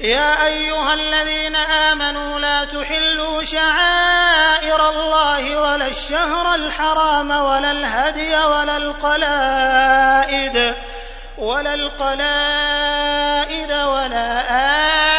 يا أيها الذين آمنوا لا تحلوا شعائر الله ولا الشهر الحرام ولا الهدي ولا القلائد ولا القلائد ولا البيت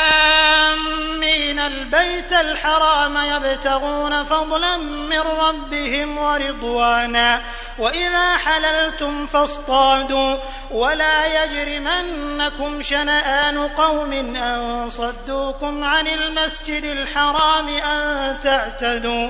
الحرام يبتغون فضلا من ربهم ورضوانا. وإذا حللتم فاصطادوا. ولا يجرمنكم شنآن قوم أن صدوكم عن المسجد الحرام أن تعتدوا.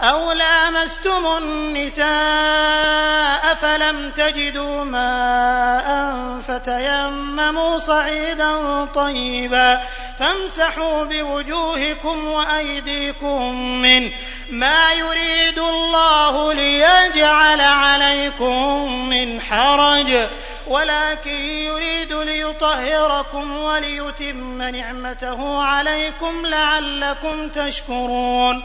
أو لامستم النساء فلم تجدوا ماء فتيمموا صعيدا طيبا فامسحوا بوجوهكم وأيديكم منه ما يريد الله ليجعل عليكم من حرج ولكن يريد ليطهركم وليتم نعمته عليكم لعلكم تشكرون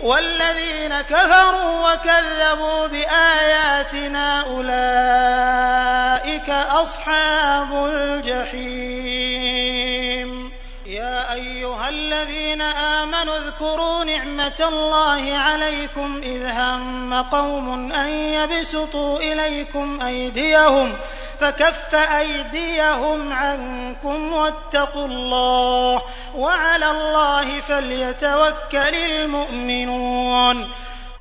والذين كفروا وكذبوا بآياتنا أولئك أصحاب الجحيم. يا أيها الذين آمنوا اذكروا نعمة الله عليكم إذ هم قوم أن يبسطوا إليكم أيديهم فكف أيديهم عنكم واتقوا الله وعلى الله فليتوكل المؤمنون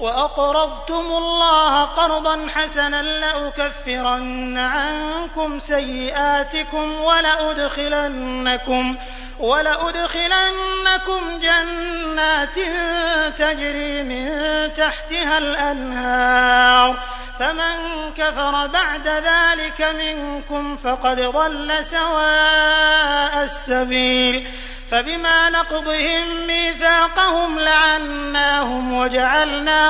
وأقرضتم الله قرضا حسنا لأكفرن عنكم سيئاتكم ولأدخلنكم ولأدخلنكم جنات تجري من تحتها الأنهار فمن كفر بعد ذلك منكم فقد ضل سواء السبيل فبما نقضهم ميثاقهم لعناهم وجعلنا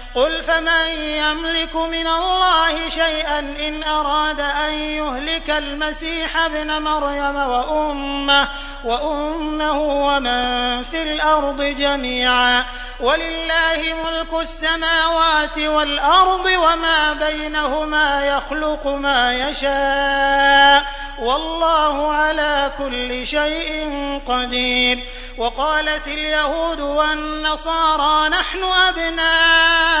قل فمن يملك من الله شيئا إن أراد أن يهلك المسيح ابن مريم وأمه وأمه ومن في الأرض جميعا ولله ملك السماوات والأرض وما بينهما يخلق ما يشاء والله على كل شيء قدير وقالت اليهود والنصارى نحن أبناء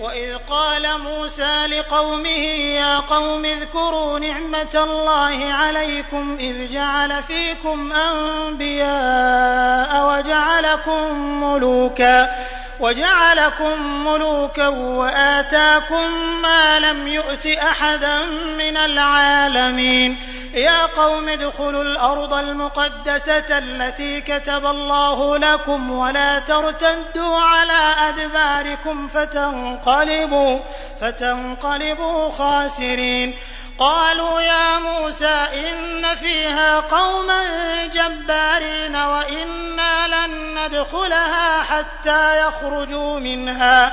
وإذ قال موسى لقومه يا قوم اذكروا نعمة الله عليكم إذ جعل فيكم أنبياء وجعلكم ملوكا وجعلكم ملوكا وآتاكم ما لم يؤت أحدا من العالمين. يا قوم ادخلوا الأرض المقدسة التي كتب الله لكم ولا ترتدوا على أدباركم فتنقلبوا فتنقلبوا خاسرين. قالوا يا موسى إن فيها قوما جبارين وإنا لن ندخلها حتى يخرجوا منها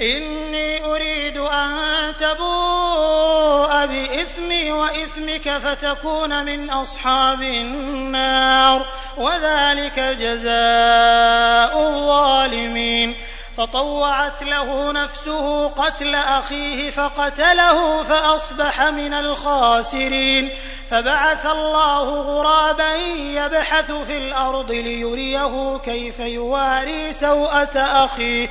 إني أريد أن تبوء بإثمي وإثمك فتكون من أصحاب النار وذلك جزاء الظالمين. فطوعت له نفسه قتل أخيه فقتله فأصبح من الخاسرين. فبعث الله غرابا يبحث في الأرض ليريه كيف يواري سوءة أخيه.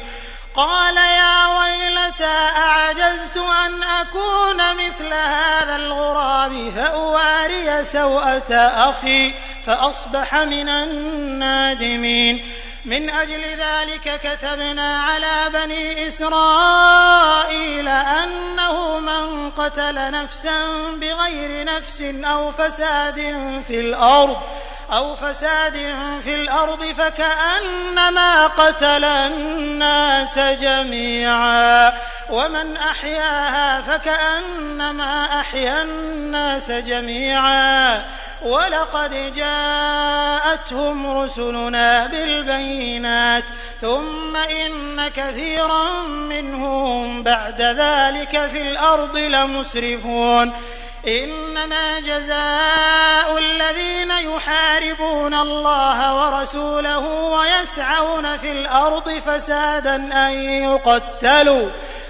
قال يا ويلتى أعجزت أن أكون مثل هذا الغراب فأواري سوءة أخي فأصبح من النادمين. من أجل ذلك كتبنا على بني إسرائيل أنه من قتل نفسا بغير نفس أو فساد في الأرض أو فساد في الأرض فكأنما قتل الناس جميعا. ومن أحياها فكأنما أحيا الناس جميعا. ولقد جاءتهم رسلنا بالبينات ثم إن كثيرا منهم بعد ذلك في الأرض لمسرفون. إنما جزاء الذين يحاربون الله ورسوله ويسعون في الأرض فسادا أن يقتلوا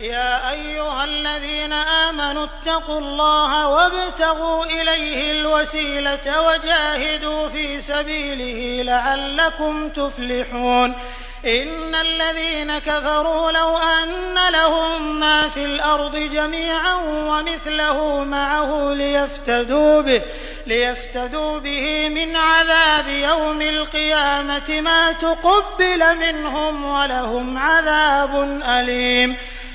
يا أيها الذين آمنوا اتقوا الله وابتغوا إليه الوسيلة وجاهدوا في سبيله لعلكم تفلحون. إن الذين كفروا لو أن لهم ما في الأرض جميعا ومثله معه ليفتدوا به ليفتدوا به من عذاب يوم القيامة ما تقبل منهم ولهم عذاب أليم.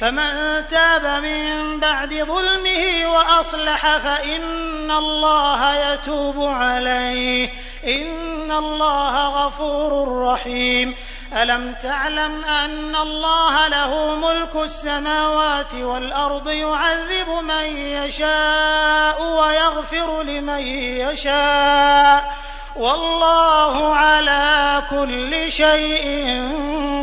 فمن تاب من بعد ظلمه وأصلح فإن الله يتوب عليه. إن الله غفور رحيم. ألم تعلم أن الله له ملك السماوات والأرض يعذب من يشاء ويغفر لمن يشاء. والله على كل شيء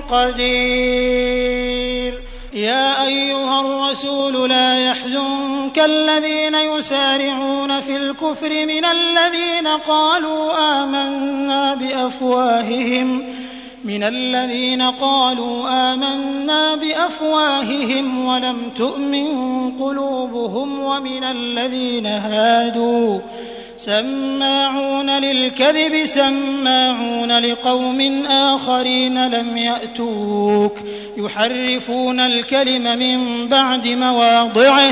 قدير. يا أيها الرسول لا يحزنك الذين يسارعون في الكفر من الذين قالوا آمنا بأفواههم من الذين قالوا آمنا بأفواههم ولم تؤمن قلوبهم ومن الذين هادوا سماعون للكذب سماعون لقوم آخرين لم يأتوك يحرفون الكلم من بعد مواضعه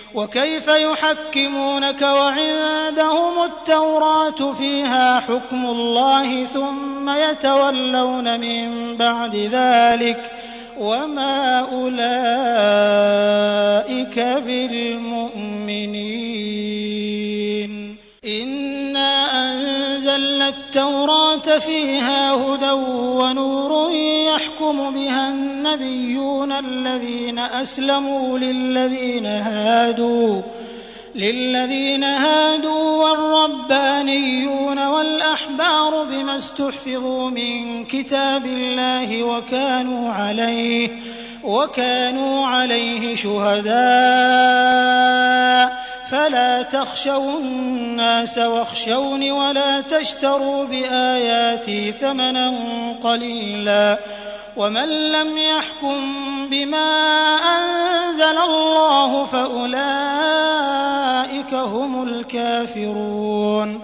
وكيف يحكمونك وعندهم التوراة فيها حكم الله ثم يتولون من بعد ذلك وما أولئك بالمؤمنين التوراة فيها هدى ونور يحكم بها النبيون الذين أسلموا للذين هادوا للذين هادوا والربانيون والأحبار بما استحفظوا من كتاب الله وكانوا عليه وكانوا عليه شهداء. فلا تخشوا الناس واخشوني ولا تشتروا بآياتي ثمنا قليلا ومن لم يحكم بما أنزل الله فأولئك هم الكافرون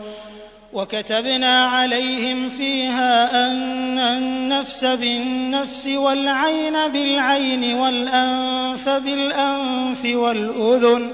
وكتبنا عليهم فيها أن النفس بالنفس والعين بالعين والأنف بالأنف والأذن والأذن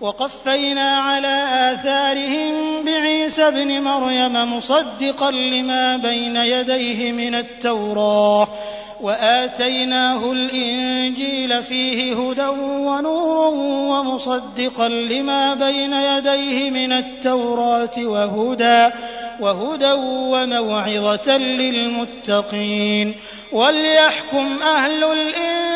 وقفينا على آثارهم بعيسى ابن مريم مصدقا لما بين يديه من التوراة وآتيناه الإنجيل فيه هدى ونور ومصدقا لما بين يديه من التوراة وهدى وهدى وموعظة للمتقين وليحكم أهل الإنجيل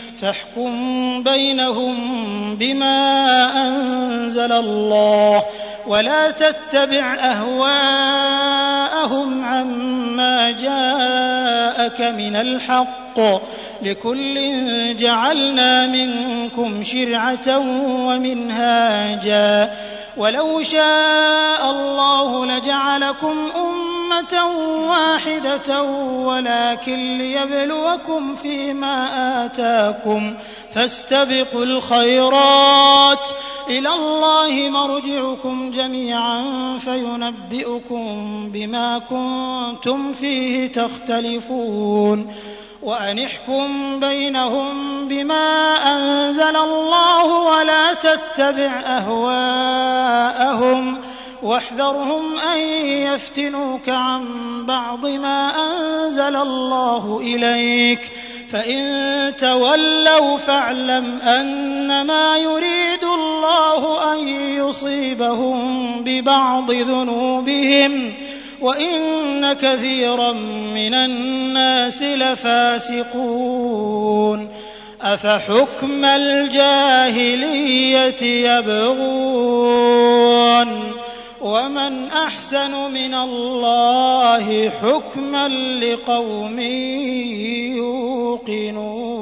فاحكم بينهم بما أنزل الله ولا تتبع أهواءهم عما جاءك من الحق لكل جعلنا منكم شرعة ومنهاجا. ولو شاء الله لجعلكم أمة واحدة ولكن ليبلوكم فيما آتاكم فاستبقوا الخيرات. إلى الله مرجعكم جميعا فينبئكم بما كنتم فيه تختلفون وأن احكم بينهم بما أنزل الله ولا تتبع أهواءهم واحذرهم أن يفتنوك عن بعض ما أنزل الله إليك فإن تولوا فاعلم أنما يريد الله أن يصيبهم ببعض ذنوبهم وإن كثيرا من الناس لفاسقون أفحكم الجاهلية يبغون ومن أحسن من الله حكما لقوم يوقنون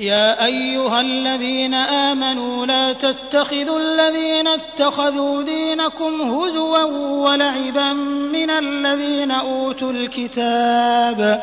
يا أيها الذين آمنوا لا تتخذوا الذين اتخذوا دينكم هزوا ولعبا من الذين أوتوا الكتاب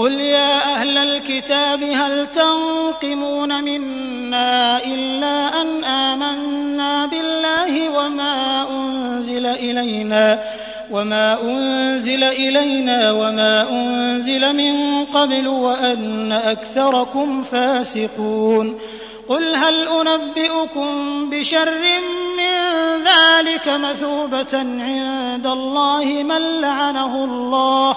قل يا أهل الكتاب هل تنقمون منا إلا أن آمنا بالله وما أنزل إلينا وما أنزل إلينا وما أنزل من قبل وأن أكثركم فاسقون قل هل أنبئكم بشر من ذلك مثوبة عند الله من لعنه الله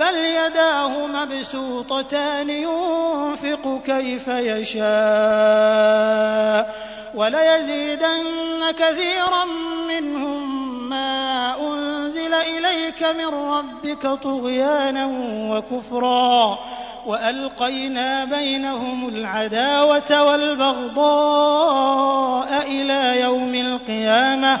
بل يداه مبسوطتان ينفق كيف يشاء وليزيدن كثيرا منهم ما أنزل إليك من ربك طغيانا وكفرا وألقينا بينهم العداوة والبغضاء إلى يوم القيامة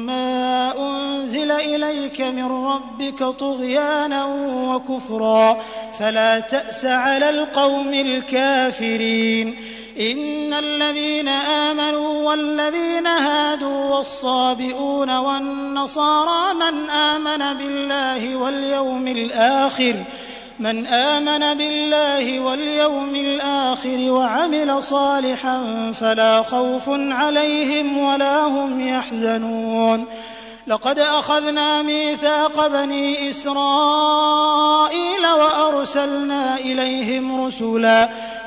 ما أنزل إليك من ربك طغيانا وكفرا فلا تأس على القوم الكافرين إن الذين آمنوا والذين هادوا والصابئون والنصارى من آمن بالله واليوم الآخر من آمن بالله واليوم الآخر وعمل صالحا فلا خوف عليهم ولا هم يحزنون. لقد أخذنا ميثاق بني إسرائيل وأرسلنا إليهم رسلا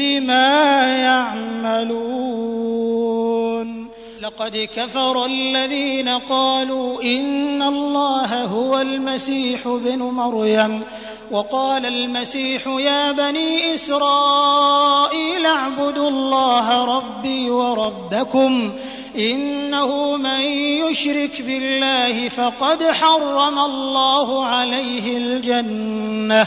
بما يعملون. لقد كفر الذين قالوا إن الله هو المسيح ابن مريم وقال المسيح يا بني إسرائيل اعبدوا الله ربي وربكم إنه من يشرك بالله فقد حرم الله عليه الجنة.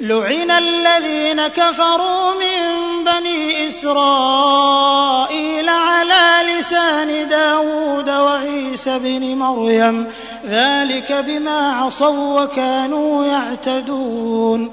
لعن الذين كفروا من بني إسرائيل على لسان داود وعيسى بن مريم ذلك بما عصوا وكانوا يعتدون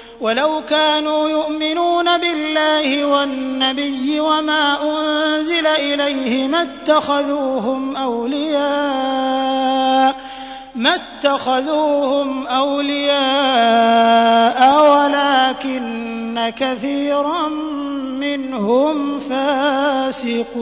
ولو كانوا يؤمنون بالله والنبي وما أنزل إليه ما اتخذوهم أولياء ما اتخذوهم أولياء ولكن كثيرا منهم فاسقون.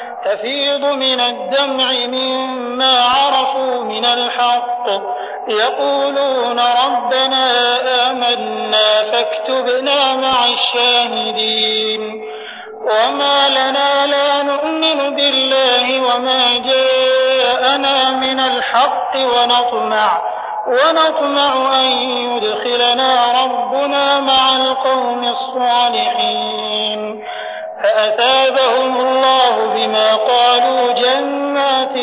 تفيض من الدمع مما عرفوا من الحق. يقولون ربنا آمنا فاكتبنا مع الشاهدين. وما لنا لا نؤمن بالله وما جاءنا من الحق ونطمع ونطمع أن يدخلنا ربنا مع القوم الصالحين. فأثابهم الله بما قالوا جنات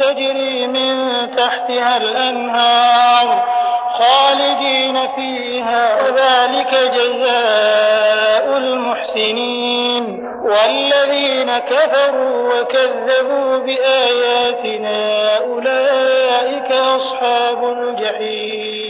تجري من تحتها الأنهار خالدين فيها وذلك جزاء المحسنين. والذين كفروا وكذبوا بآياتنا أولئك أصحاب الجحيم.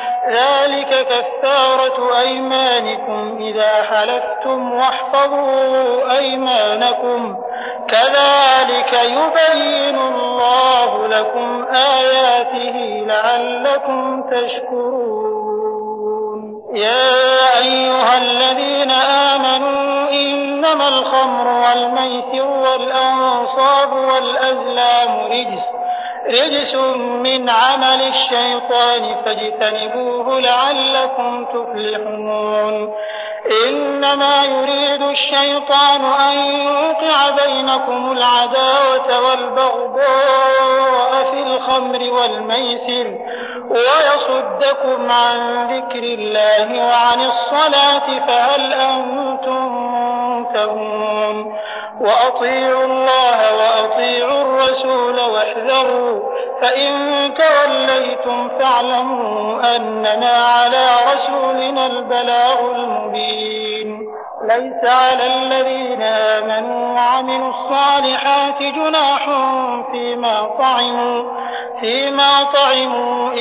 ذلك كفارة أيمانكم إذا حلفتم واحفظوا أيمانكم. كذلك يبين الله لكم آياته لعلكم تشكرون. يا أيها الذين آمنوا إنما الخمر والميسر والأنصاب والأزلام رجس. رجس من عمل الشيطان فاجتنبوه لعلكم تفلحون. إنما يريد الشيطان أن يوقع بينكم العداوة والبغضاء في الخمر والميسر. ويصدكم عن ذكر الله وعن الصلاة فهل أنتم منتهون. وأطيعوا الله وأطيعوا الرسول واحذروا فإن توليتم فاعلموا أنما على رسولنا البلاغ المبين. ليس على الذين آمنوا وعملوا الصالحات جناح فيما طعموا فيما طعموا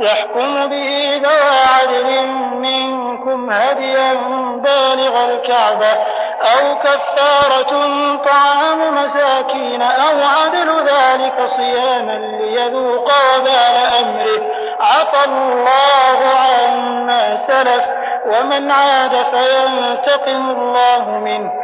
يحكم به ذوى عدل منكم هديا بالغ الكعبة أو كفارة طعام مساكين أو عدل ذلك صياما ليذوق وبال أمره. عفى الله عما سلف ومن عاد فينتقم الله منه.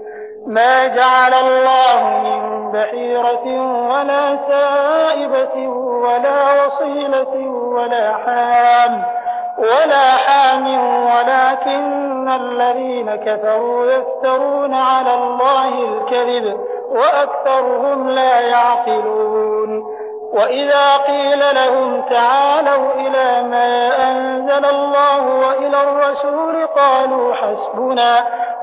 ما جعل الله من بحيرة ولا سائبة ولا وصيلة ولا حام ولا حام ولكن الذين كفروا يفترون على الله الكذب وأكثرهم لا يعقلون. وإذا قيل لهم تعالوا إلى ما أنزل الله وإلى الرسول قالوا حسبنا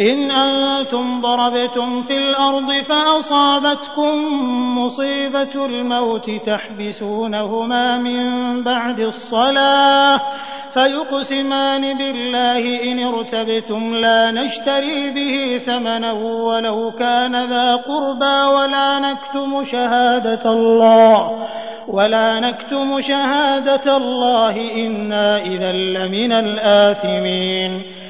إن أنتم ضربتم في الأرض فأصابتكم مصيبة الموت تحبسونهما من بعد الصلاة فيقسمان بالله إن ارتبتم لا نشتري به ثمنا ولو كان ذا قربى ولا نكتم شهادة الله ولا نكتم شهادة الله إنا إذا لمن الآثمين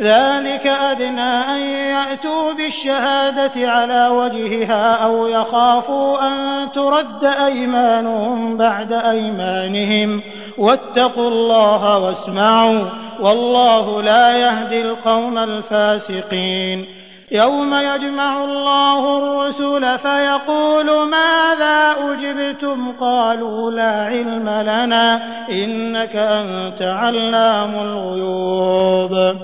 ذلك أدنى أن يأتوا بالشهادة على وجهها أو يخافوا أن ترد أيمانهم بعد أيمانهم. واتقوا الله واسمعوا والله لا يهدي القوم الفاسقين. يوم يجمع الله الرسل فيقول ماذا أجبتم؟ قالوا لا علم لنا إنك أنت علام الغيوب.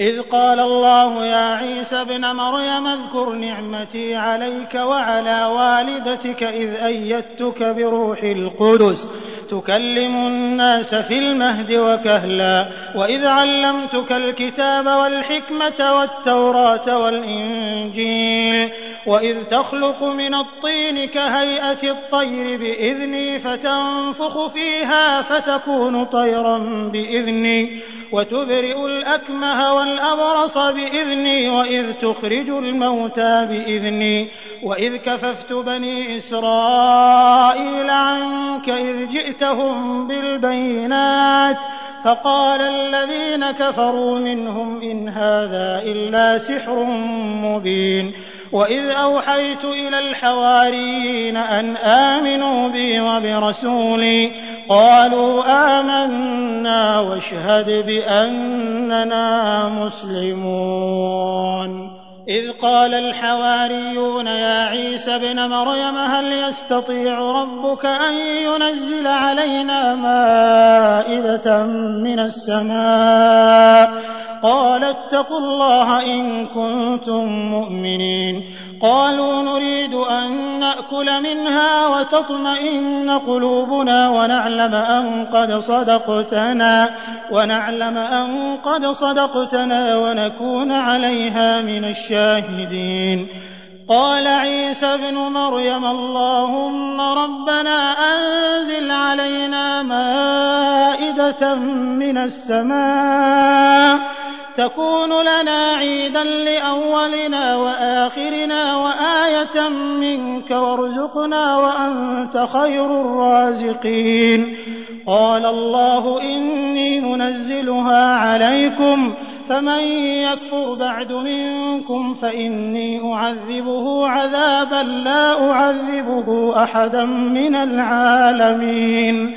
إذ قال الله يا عيسى ابن مريم اذكر نعمتي عليك وعلى والدتك إذ أيدتك بروح القدس. تكلم الناس في المهد وكهلا. وإذ علمتك الكتاب والحكمة والتوراة والإنجيل. وإذ تخلق من الطين كهيئة الطير بإذني فتنفخ فيها فتكون طيرا بإذني. وتبرئ الأكمه والأبرص بإذني وإذ تخرج الموتى بإذني. وإذ كففت بني إسرائيل عنك إذ جئتهم بالبينات فقال الذين كفروا منهم إن هذا إلا سحر مبين وإذ أوحيت إلى الحواريين أن آمنوا بي وبرسولي قالوا آمنا واشهد بأننا مسلمون إذ قال الحواريون يا عيسى ابن مريم هل يستطيع ربك أن ينزل علينا مائدة من السماء قال اتقوا الله إن كنتم مؤمنين. قالوا نريد أن نأكل منها وتطمئن قلوبنا ونعلم أن قد صدقتنا ونعلم أن قد صدقتنا ونكون عليها من الشاهدين. قال عيسى ابن مريم اللهم ربنا أنزل علينا مائدة من السماء تكون لنا عيدا لأولنا وآخرنا وآية منك وارزقنا وأنت خير الرازقين. قال الله إني منزلها عليكم فمن يكفر بعد منكم فإني أعذبه عذابا لا أعذبه أحدا من العالمين.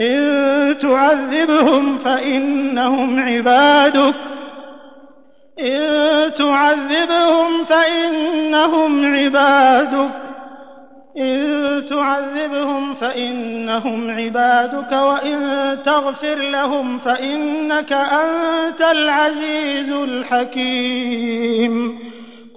إن تعذبهم فإنهم عبادك. إن تعذبهم فإنهم عبادك. إن تعذبهم فإنهم عبادك وإن تغفر لهم فإنك أنت العزيز الحكيم.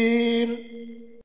الرحيم